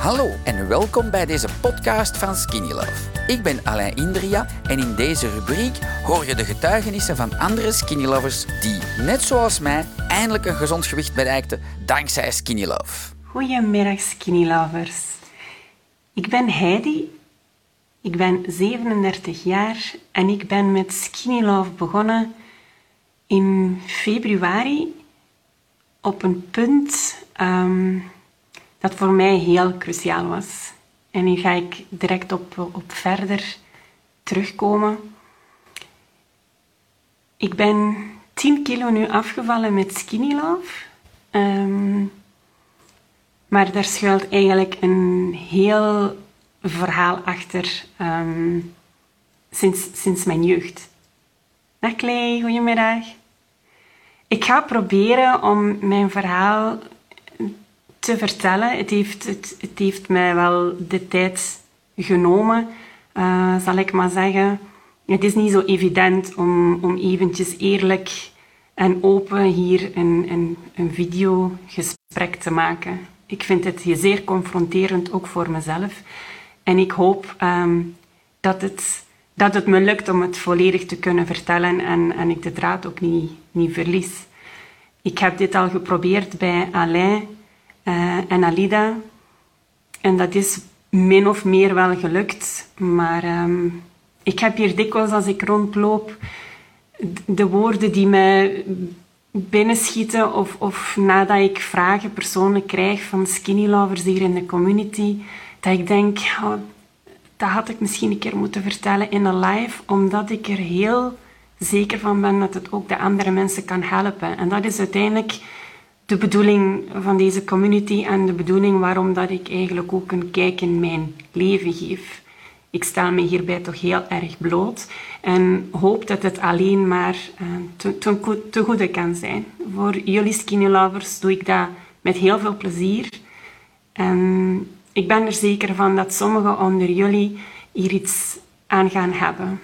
Hallo en welkom bij deze podcast van Skinny Love. Ik ben Alain Indria en in deze rubriek hoor je de getuigenissen van andere Skinny Lovers die, net zoals mij, eindelijk een gezond gewicht bereikten dankzij Skinny Love. Goedemiddag Skinny Lovers. Ik ben Heidi, ik ben 37 jaar en ik ben met Skinny Love begonnen in februari op een punt ehm, dat voor mij heel cruciaal was. En hier ga ik direct op, op verder terugkomen. Ik ben 10 kilo nu afgevallen met Skinny Love. Ehm, maar daar schuilt eigenlijk een heel verhaal achter ehm, sinds, sinds mijn jeugd. Dag Clay, goedemiddag. Ik ga proberen om mijn verhaal te vertellen. Het heeft, het, het heeft mij wel de tijd genomen, uh, zal ik maar zeggen. Het is niet zo evident om, om eventjes eerlijk en open hier een, een, een videogesprek te maken. Ik vind het zeer confronterend, ook voor mezelf. En ik hoop um, dat, het, dat het me lukt om het volledig te kunnen vertellen en, en ik de draad ook niet, niet verlies. Ik heb dit al geprobeerd bij Alain uh, en Alida. En dat is min of meer wel gelukt. Maar um, ik heb hier dikwijls als ik rondloop de woorden die mij binnenschieten of, of nadat ik vragen persoonlijk krijg van skinny lovers hier in de community, dat ik denk, dat had ik misschien een keer moeten vertellen in een live, omdat ik er heel zeker van ben dat het ook de andere mensen kan helpen. En dat is uiteindelijk de bedoeling van deze community en de bedoeling waarom dat ik eigenlijk ook een kijk in mijn leven geef. Ik stel me hierbij toch heel erg bloot en hoop dat het alleen maar uh, te, te, te, goede kan zijn. Voor jullie skinny lovers doe ik dat met heel veel plezier. En ik ben er zeker van dat sommigen onder jullie hier iets aan gaan hebben.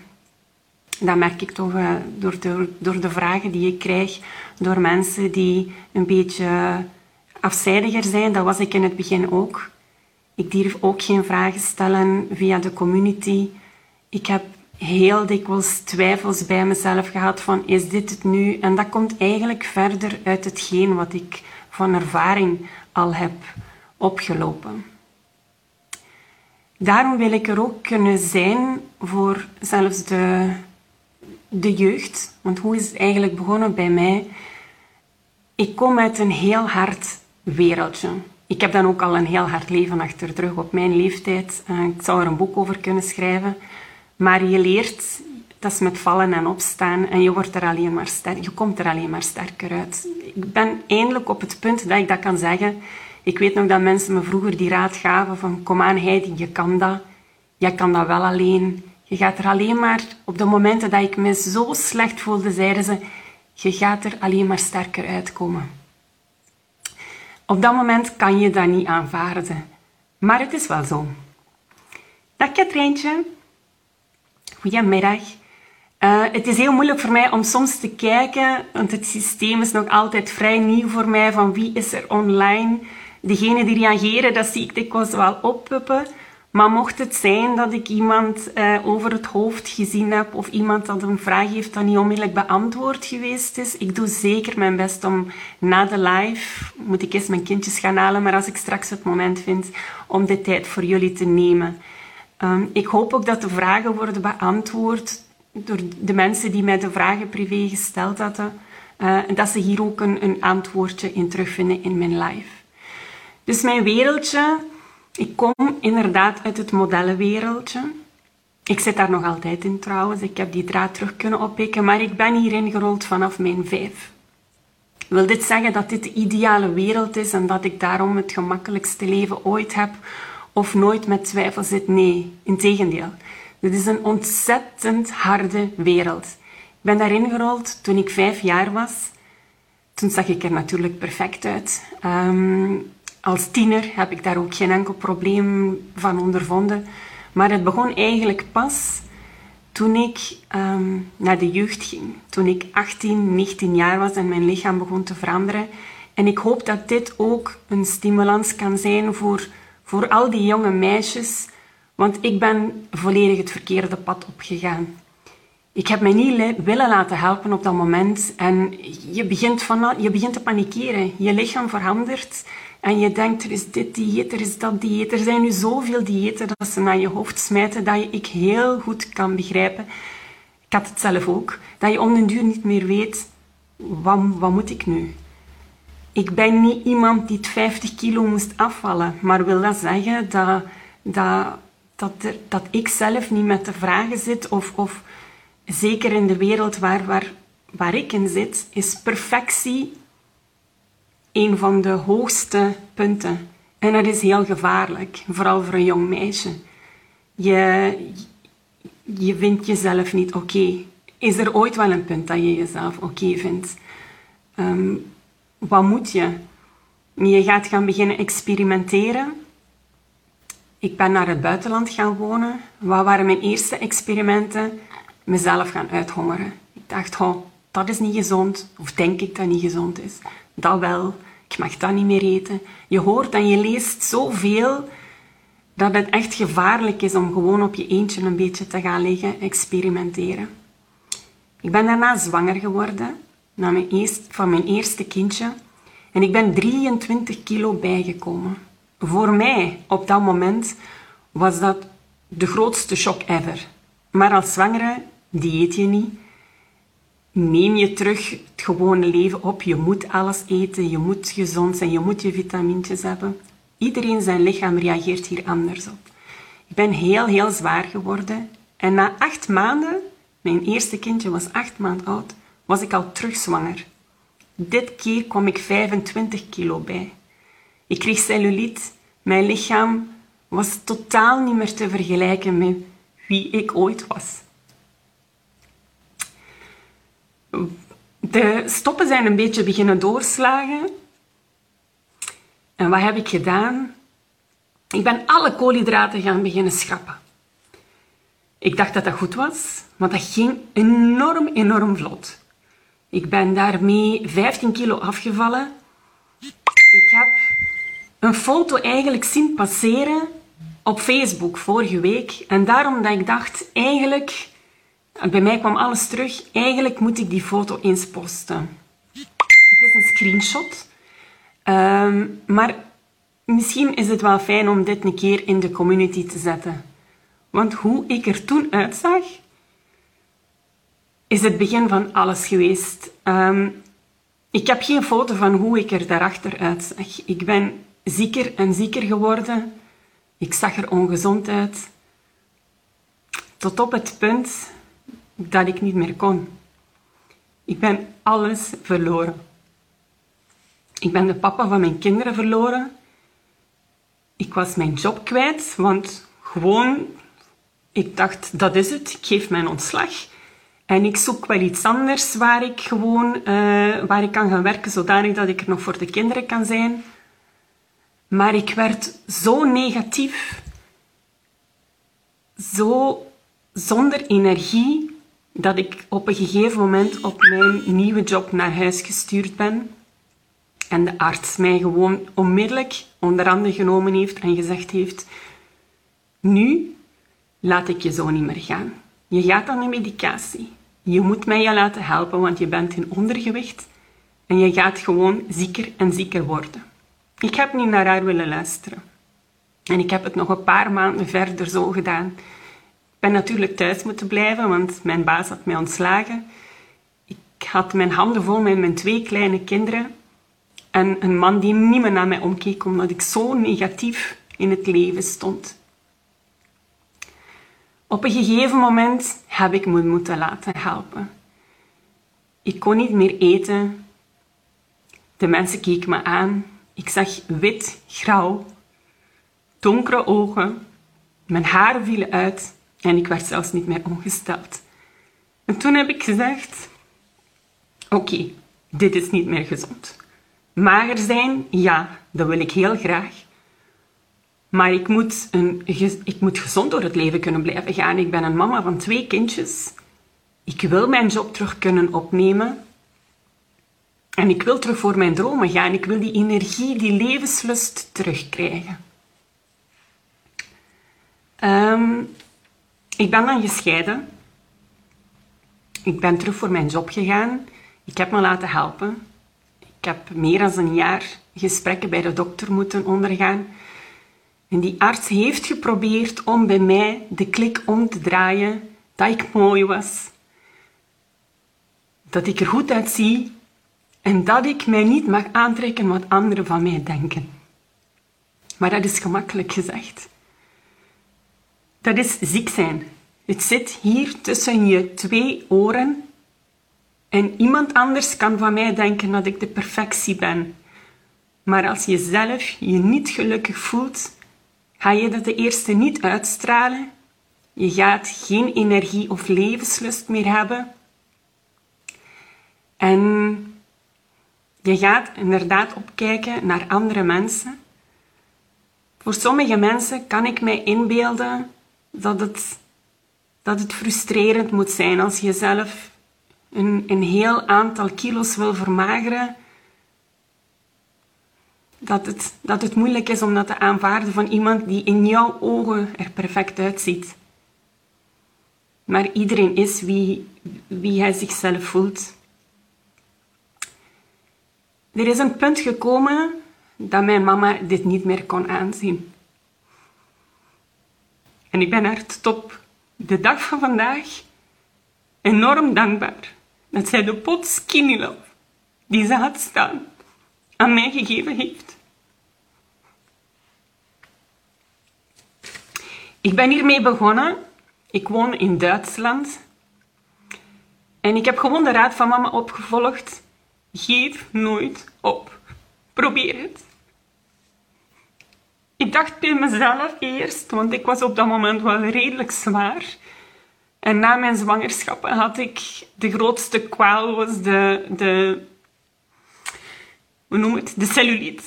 Dat merk ik toch uh, door, de, door de vragen die ik krijg door mensen die een beetje afzijdiger zijn. Dat was ik in het begin ook. Ik durf ook geen vragen stellen via de community. Ik heb heel dikwijls twijfels bij mezelf gehad van is dit het nu? En dat komt eigenlijk verder uit hetgeen wat ik van ervaring al heb opgelopen. Daarom wil ik er ook kunnen zijn voor zelfs de, de jeugd. Want hoe is het eigenlijk begonnen bij mij? Ik kom uit een heel hard wereldje. Ik heb dan ook al een heel hard leven achter de rug op mijn leeftijd. Eh, ik zou er een boek over kunnen schrijven. Maar je leert, dat is met vallen en opstaan. En je, wordt er alleen maar sterk, je komt er alleen maar sterker uit. Ik ben eindelijk op het punt dat ik dat kan zeggen. Ik weet nog dat mensen me vroeger die raad gaven van kom aan Heidi, je kan dat. Je kan dat wel alleen. Je gaat er alleen maar, op de momenten dat ik me zo slecht voelde, zeiden ze, je gaat er alleen maar sterker uitkomen. Op dat moment kan je dat niet aanvaarden. Maar het is wel zo. Dag Katrijntje. Goedemiddag. Uh, het is heel moeilijk voor mij om soms te kijken, want het systeem is nog altijd vrij nieuw voor mij, van wie is er online. Degenen die reageren, dat zie ik dikwijls wel oppuppen. Maar mocht het zijn dat ik iemand uh, over het hoofd gezien heb of iemand dat een vraag heeft dat niet onmiddellijk beantwoord geweest is, ik doe zeker mijn best om na de live, moet ik eens mijn kindjes gaan halen, maar als ik straks het moment vind om de tijd voor jullie te nemen. Um, ik hoop ook dat de vragen worden beantwoord door de mensen die mij de vragen privé gesteld hadden. Uh, dat ze hier ook een, een antwoordje in terugvinden in mijn live. Dus mijn wereldje ik kom inderdaad uit het modellenwereldje. Ik zit daar nog altijd in trouwens. Ik heb die draad terug kunnen oppikken, maar ik ben hierin gerold vanaf mijn vijf. Wil dit zeggen dat dit de ideale wereld is en dat ik daarom het gemakkelijkste leven ooit heb of nooit met twijfel zit? Nee, integendeel. Dit is een ontzettend harde wereld. Ik ben daarin gerold toen ik vijf jaar was. Toen zag ik er natuurlijk perfect uit. Um, als tiener heb ik daar ook geen enkel probleem van ondervonden. Maar het begon eigenlijk pas toen ik um, naar de jeugd ging. Toen ik 18, 19 jaar was en mijn lichaam begon te veranderen. En ik hoop dat dit ook een stimulans kan zijn voor, voor al die jonge meisjes, want ik ben volledig het verkeerde pad opgegaan. Ik heb mij niet willen laten helpen op dat moment en je begint, van, je begint te panikeren. Je lichaam verandert en je denkt, er is dit dieet, er is dat dieet. Er zijn nu zoveel diëten dat ze naar je hoofd smijten dat je ik heel goed kan begrijpen. Ik had het zelf ook. Dat je om den duur niet meer weet, wat, wat moet ik nu? Ik ben niet iemand die het 50 kilo moest afvallen. Maar wil dat zeggen dat, dat, dat, dat ik zelf niet met de vragen zit? Of, of zeker in de wereld waar, waar, waar ik in zit, is perfectie een van de hoogste punten. En dat is heel gevaarlijk, vooral voor een jong meisje. Je, je vindt jezelf niet oké. Is er ooit wel een punt dat je jezelf oké vindt? Ehm, wat moet je? Je gaat gaan beginnen experimenteren. Ik ben naar het buitenland gaan wonen. Wat waren mijn eerste experimenten? Mezelf gaan uithongeren. Ik dacht, oh, dat is niet gezond. Of denk ik dat niet gezond is. Dat wel. Ik mag dat niet meer eten. Je hoort en je leest zoveel dat het echt gevaarlijk is om gewoon op je eentje een beetje te gaan liggen, experimenteren. Ik ben daarna zwanger geworden na eerst, van mijn eerste kindje en ik ben 23 kilo bijgekomen. Voor mij op dat moment was dat de grootste shock ever. Maar als zwangere dieet je niet. Neem je terug het gewone leven op. Je moet alles eten, je moet gezond zijn, je moet je vitamintjes hebben. Iedereen zijn lichaam reageert hier anders op. Ik ben heel, heel zwaar geworden. En na acht maanden, mijn eerste kindje was acht maanden oud, was ik al terug zwanger. Dit keer kwam ik 25 kilo bij. Ik kreeg cellulite. Mijn lichaam was totaal niet meer te vergelijken met wie ik ooit was. De stoppen zijn een beetje beginnen doorslagen. En wat heb ik gedaan? Ik ben alle koolhydraten gaan beginnen schrappen. Ik dacht dat dat goed was, maar dat ging enorm, enorm vlot. Ik ben daarmee 15 kilo afgevallen. Ik heb een foto eigenlijk zien passeren op Facebook vorige week. En daarom dat ik dacht, eigenlijk, bij mij kwam alles terug, eigenlijk moet ik die foto eens posten. Het is een screenshot. Ehm, maar misschien is het wel fijn om dit een keer in de community te zetten. Want hoe ik er toen uitzag, is het begin van alles geweest. Ehm, ik heb geen foto van hoe ik er daarachter uitzag. Ik ben zieker en zieker geworden. Ik zag er ongezond uit. Tot op het punt dat ik niet meer kon. Ik ben alles verloren. Ik ben de papa van mijn kinderen verloren. Ik was mijn job kwijt, want gewoon, ik dacht, dat is het, ik geef mijn ontslag. En ik zoek wel iets anders waar ik gewoon uh, waar ik kan gaan werken, zodanig dat ik er nog voor de kinderen kan zijn. Maar ik werd zo negatief, zo zonder energie, dat ik op een gegeven moment op mijn nieuwe job naar huis gestuurd ben. En de arts mij gewoon onmiddellijk onder handen genomen heeft en gezegd heeft: Nu laat ik je zo niet meer gaan. Je gaat aan de medicatie. Je moet mij je laten helpen, want je bent in ondergewicht en je gaat gewoon zieker en zieker worden. Ik heb niet naar haar willen luisteren. En ik heb het nog een paar maanden verder zo gedaan. Ben natuurlijk thuis moeten blijven, want mijn baas had mij ontslagen. Ik had mijn handen vol met mijn twee kleine kinderen. En een man die niet meer naar mij omkeek, omdat ik zo negatief in het leven stond. Op een gegeven moment heb ik me moeten laten helpen. Ik kon niet meer eten. De mensen keken me aan. Ik zag wit, grauw, donkere ogen. Mijn haren vielen uit en ik werd zelfs niet meer ongesteld. En toen heb ik gezegd: Oké, dit is niet meer gezond. Mager zijn, ja, dat wil ik heel graag. Maar ik moet, een, ik moet gezond door het leven kunnen blijven gaan. Ik ben een mama van twee kindjes. Ik wil mijn job terug kunnen opnemen. En ik wil terug voor mijn dromen gaan. Ik wil die energie, die levenslust terugkrijgen. Ehm, ik ben dan gescheiden. Ik ben terug voor mijn job gegaan. Ik heb me laten helpen. Ik heb meer dan een jaar gesprekken bij de dokter moeten ondergaan. En die arts heeft geprobeerd om bij mij de klik om te draaien dat ik mooi was, dat ik er goed uitzie en dat ik mij niet mag aantrekken wat anderen van mij denken. Maar dat is gemakkelijk gezegd. Dat is ziek zijn. Het zit hier tussen je twee oren en iemand anders kan van mij denken dat ik de perfectie ben. Maar als je zelf je niet gelukkig voelt, ga je dat de eerste niet uitstralen. Je gaat geen energie of levenslust meer hebben. En je gaat inderdaad opkijken naar andere mensen. Voor sommige mensen kan ik mij inbeelden dat het, dat het frustrerend moet zijn als je zelf een, een heel aantal kilo's wil vermageren. Dat het, dat het moeilijk is om dat te aanvaarden van iemand die in jouw ogen er perfect uitziet. Maar iedereen is wie, wie hij zichzelf voelt. Er is een punt gekomen dat mijn mama dit niet meer kon aanzien. En ik ben haar tot de dag van vandaag enorm dankbaar dat zij de pot Skinny die ze had staan aan mij gegeven heeft. Ik ben hiermee begonnen. Ik woon in Duitsland. En ik heb gewoon de raad van mama opgevolgd. Geef nooit op. Probeer het. Ik dacht bij mezelf eerst, want ik was op dat moment wel redelijk zwaar. En na mijn zwangerschap had ik de grootste kwaal, was de, de hoe noem het, de cellulite.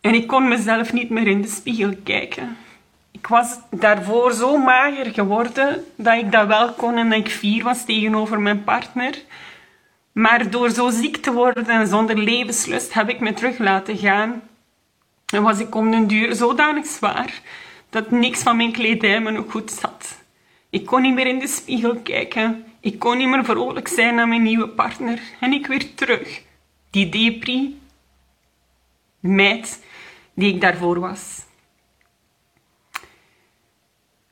En ik kon mezelf niet meer in de spiegel kijken. Ik was daarvoor zo mager geworden dat ik dat wel kon en dat ik fier was tegenover mijn partner. Maar door zo ziek te worden en zonder levenslust heb ik me terug laten gaan. En was ik om den duur zodanig zwaar dat niks van mijn kledij me nog goed zat. Ik kon niet meer in de spiegel kijken. Ik kon niet meer vrolijk zijn naar mijn nieuwe partner. En ik weer terug. Die depri, meid die ik daarvoor was.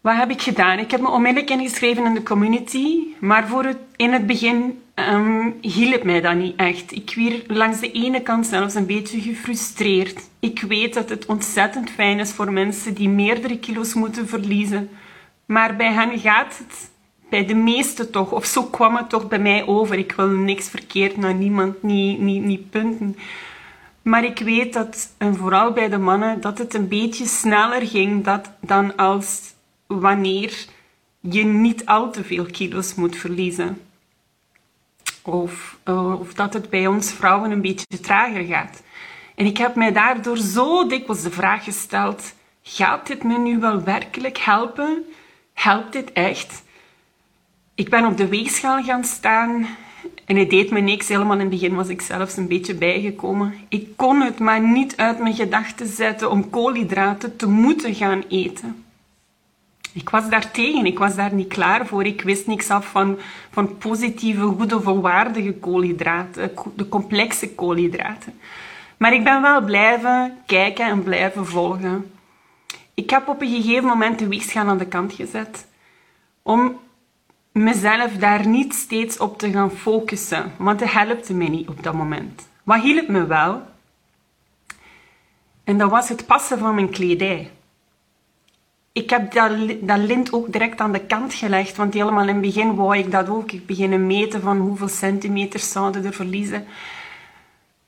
Wat heb ik gedaan? Ik heb me onmiddellijk ingeschreven in de community, maar voor in het begin um, hielp mij dat niet echt. Ik werd langs de ene kant zelfs een beetje gefrustreerd. Ik weet dat het ontzettend fijn is voor mensen die meerdere kilo's moeten verliezen. Maar bij hen gaat het, bij de meesten toch, of zo kwam het toch bij mij over. Ik wil niks verkeerd naar niemand, niet, niet, niet punten. Maar ik weet dat, en vooral bij de mannen, dat het een beetje sneller ging dat, dan als wanneer je niet al te veel kilo's moet verliezen. Of, of dat het bij ons vrouwen een beetje trager gaat. En ik heb mij daardoor zo dikwijls de vraag gesteld: gaat dit me nu wel werkelijk helpen? Helpt dit echt? Ik ben op de weegschaal gaan staan en het deed me niks. Helemaal in het begin was ik zelfs een beetje bijgekomen. Ik kon het maar niet uit mijn gedachten zetten om koolhydraten te moeten gaan eten. Ik was daar tegen, ik was daar niet klaar voor. Ik wist niks af van, van positieve, goede, volwaardige koolhydraten, de complexe koolhydraten. Maar ik ben wel blijven kijken en blijven volgen. Ik heb op een gegeven moment de weegschaal aan de kant gezet. Om mezelf daar niet steeds op te gaan focussen. Want dat helpte me niet op dat moment. Wat hielp me wel? En dat was het passen van mijn kledij ik heb dat, dat lint ook direct aan de kant gelegd, want helemaal in het begin wou ik dat ook. Ik beginnen meten van hoeveel centimeters zouden er verliezen.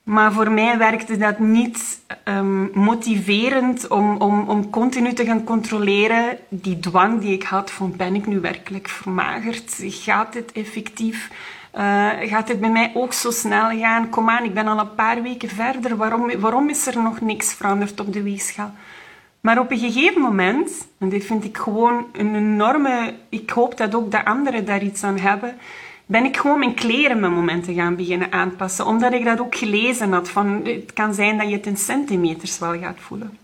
Maar voor mij werkte dat niet um, motiverend om, om, om continu te gaan controleren. Die dwang die ik had van ben ik nu werkelijk vermagerd? Gaat dit effectief? Uh, gaat dit bij mij ook zo snel gaan? Kom aan, ik ben al een paar weken verder. Waarom, waarom is er nog niks veranderd op de weegschaal? Maar op een gegeven moment, en dit vind ik gewoon een enorme... Ik hoop dat ook de anderen daar iets aan hebben. Ben ik gewoon mijn kleren mijn momenten gaan beginnen aanpassen. Omdat ik dat ook gelezen had. Van, het kan zijn dat je het in centimeters wel gaat voelen.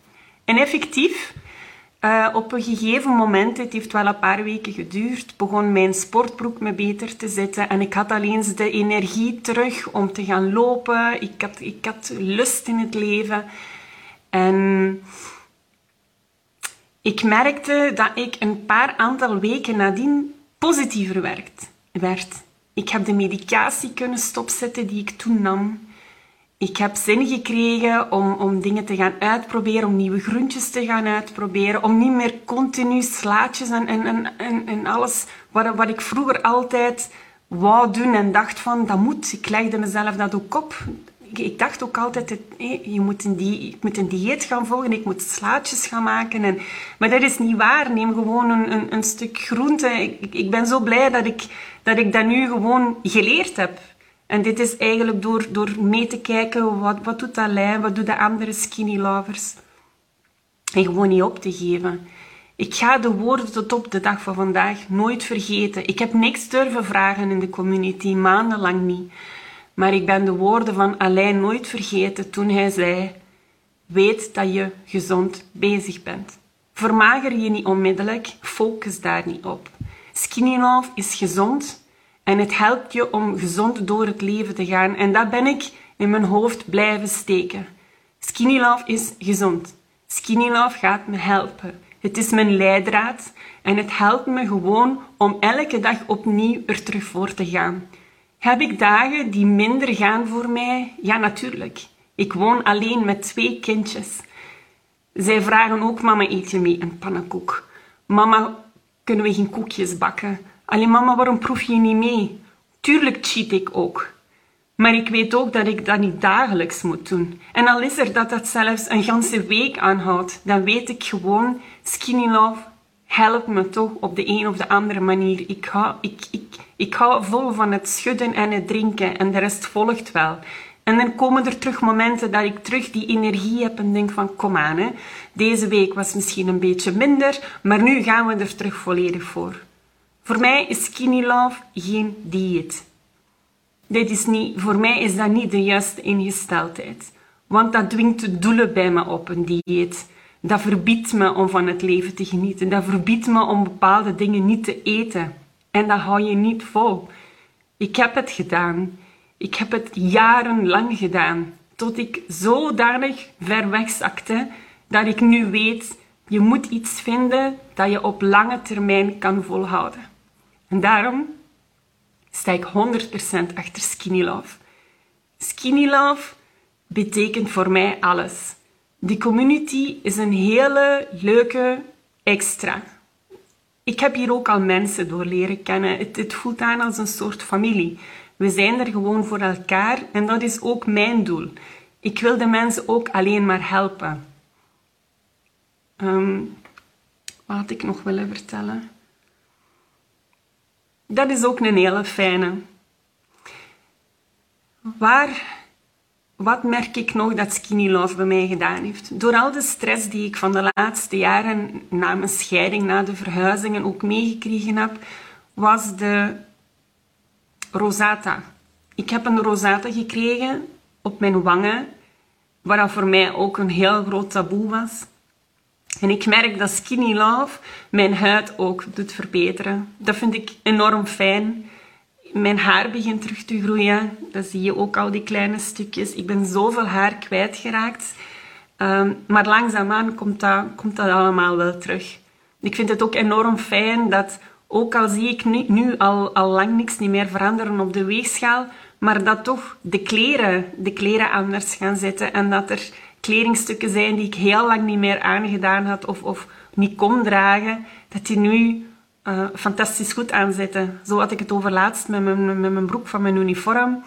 En effectief, Uh, op een gegeven moment, het heeft wel een paar weken geduurd, begon mijn sportbroek me beter te zitten. En ik had alleen de energie terug om te gaan lopen. Ik had, ik had lust in het leven. En ik merkte dat ik een paar aantal weken nadien positiever werd. Ik heb de medicatie kunnen stopzetten die ik toen nam. Ik heb zin gekregen om, om dingen te gaan uitproberen, om nieuwe groentjes te gaan uitproberen, om niet meer continu slaatjes en, en, en, en alles wat, wat ik vroeger altijd wou doen en dacht van, dat moet. Ik legde mezelf dat ook op ik dacht ook altijd, je moet een, die, ik moet een dieet gaan volgen, ik moet slaatjes gaan maken. En, maar dat is niet waar. Neem gewoon een, een, een stuk groente. Ik, ik, ben zo blij dat ik, dat ik dat nu gewoon geleerd heb. En dit is eigenlijk door, door mee te kijken, wat, wat doet lijn, wat doen de andere skinny lovers. En gewoon niet op te geven. Ik ga de woorden tot op de dag van vandaag nooit vergeten. Ik heb niks durven vragen in de community, maandenlang niet. Maar ik ben de woorden van Alain nooit vergeten toen hij zei: Weet dat je gezond bezig bent. Vermager je niet onmiddellijk, focus daar niet op. Skinny Love is gezond en het helpt je om gezond door het leven te gaan. En dat ben ik in mijn hoofd blijven steken. Skinny Love is gezond. Skinny Love gaat me helpen. Het is mijn leidraad en het helpt me gewoon om elke dag opnieuw er terug voor te gaan. Heb ik dagen die minder gaan voor mij? Ja, natuurlijk. Ik woon alleen met twee kindjes. Zij vragen ook, mama, eet je mee een pannenkoek? Mama, kunnen we geen koekjes bakken? Alleen mama, waarom proef je niet mee? Tuurlijk cheat ik ook. Maar ik weet ook dat ik dat niet dagelijks moet doen. En al is er dat dat zelfs een ganse week aanhoudt, dan weet ik gewoon, skinny love helpt me toch op de een of de andere manier. Ik hou, ik, ik, ik hou vol van het schudden en het drinken en de rest volgt wel. En dan komen er terug momenten dat ik terug die energie heb en denk van kom aan, hè. deze week was misschien een beetje minder, maar nu gaan we er terug volledig voor. Voor mij is skinny love geen dieet. Dit is niet, voor mij is dat niet de juiste ingesteldheid. Want dat dwingt doelen bij me op, een dieet. Dat verbiedt me om van het leven te genieten. Dat verbiedt me om bepaalde dingen niet te eten. En dat hou je niet vol. Ik heb het gedaan. Ik heb het jarenlang gedaan. Tot ik zodanig ver wegzakte dat ik nu weet, je moet iets vinden dat je op lange termijn kan volhouden. En daarom sta ik 100% achter Skinny Love. Skinny Love betekent voor mij alles. Die community is een hele leuke extra. Ik heb hier ook al mensen door leren kennen. Het, het, voelt aan als een soort familie. We zijn er gewoon voor elkaar en dat is ook mijn doel. Ik wil de mensen ook alleen maar helpen. Um, wat had ik nog willen vertellen? Dat is ook een hele fijne. Waar wat merk ik nog dat Skinny Love bij mij gedaan heeft? Door al de stress die ik van de laatste jaren na mijn scheiding, na de verhuizingen ook meegekregen heb, was de rosata. Ik heb een rosata gekregen op mijn wangen, wat voor mij ook een heel groot taboe was. En ik merk dat Skinny Love mijn huid ook doet verbeteren. Dat vind ik enorm fijn. Mijn haar begint terug te groeien. Dan zie je ook al die kleine stukjes. Ik ben zoveel haar kwijtgeraakt. Um, maar langzaamaan komt dat, komt dat allemaal wel terug. Ik vind het ook enorm fijn dat, ook al zie ik nu, nu al, al lang niks niet meer veranderen op de weegschaal, maar dat toch de kleren, de kleren anders gaan zitten en dat er kledingstukken zijn die ik heel lang niet meer aangedaan had of, of niet kon dragen, dat die nu uh, fantastisch goed aanzetten. Zo had ik het over laatst met mijn, broek van mijn uniform.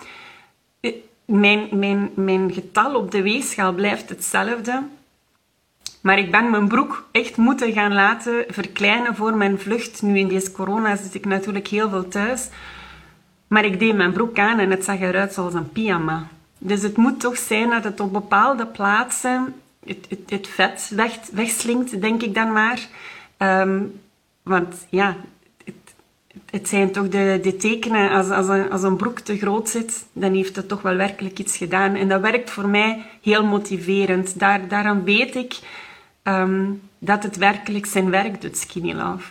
Eh, mijn, mijn, mijn getal op de weegschaal blijft hetzelfde. Maar ik ben mijn broek echt moeten gaan laten verkleinen voor mijn vlucht. Nu in deze corona zit ik natuurlijk heel veel thuis. Maar ik deed mijn broek aan en het zag eruit zoals een pyjama. Dus het moet toch zijn dat het op bepaalde plaatsen het, het, vet weg, wegslinkt, denk ik dan maar. Um, want ja, het, zijn toch de, de tekenen. Als, als, een, als een broek te groot zit, dan heeft het toch wel werkelijk iets gedaan. En dat werkt voor mij heel motiverend. Daar, daaraan weet ik ehm, dat het werkelijk zijn werk doet, Skinny Love.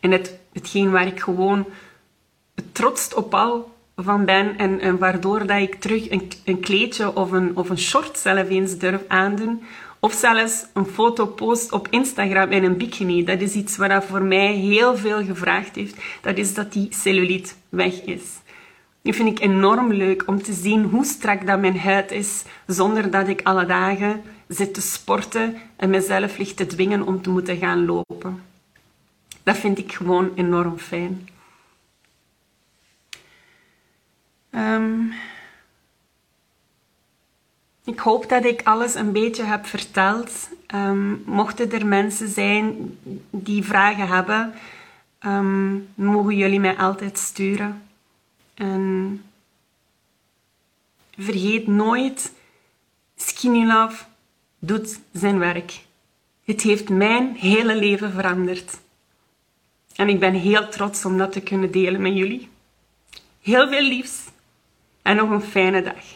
En het, hetgeen waar ik gewoon trots op al van ben en, en waardoor dat ik terug een, een kleedje of een, of een short zelf eens durf aandoen. Of zelfs een foto post op Instagram in een bikini. Dat is iets wat voor mij heel veel gevraagd heeft. Dat is dat die cellulite weg is. Dat vind ik enorm leuk om te zien hoe strak dat mijn huid is, zonder dat ik alle dagen zit te sporten en mezelf ligt te dwingen om te moeten gaan lopen. Dat vind ik gewoon enorm fijn. Ehm, ik hoop dat ik alles een beetje heb verteld. Um, mochten er mensen zijn die vragen hebben, um, mogen jullie mij altijd sturen. En vergeet nooit, Skinny Love doet zijn werk. Het heeft mijn hele leven veranderd. En ik ben heel trots om dat te kunnen delen met jullie. Heel veel liefs en nog een fijne dag.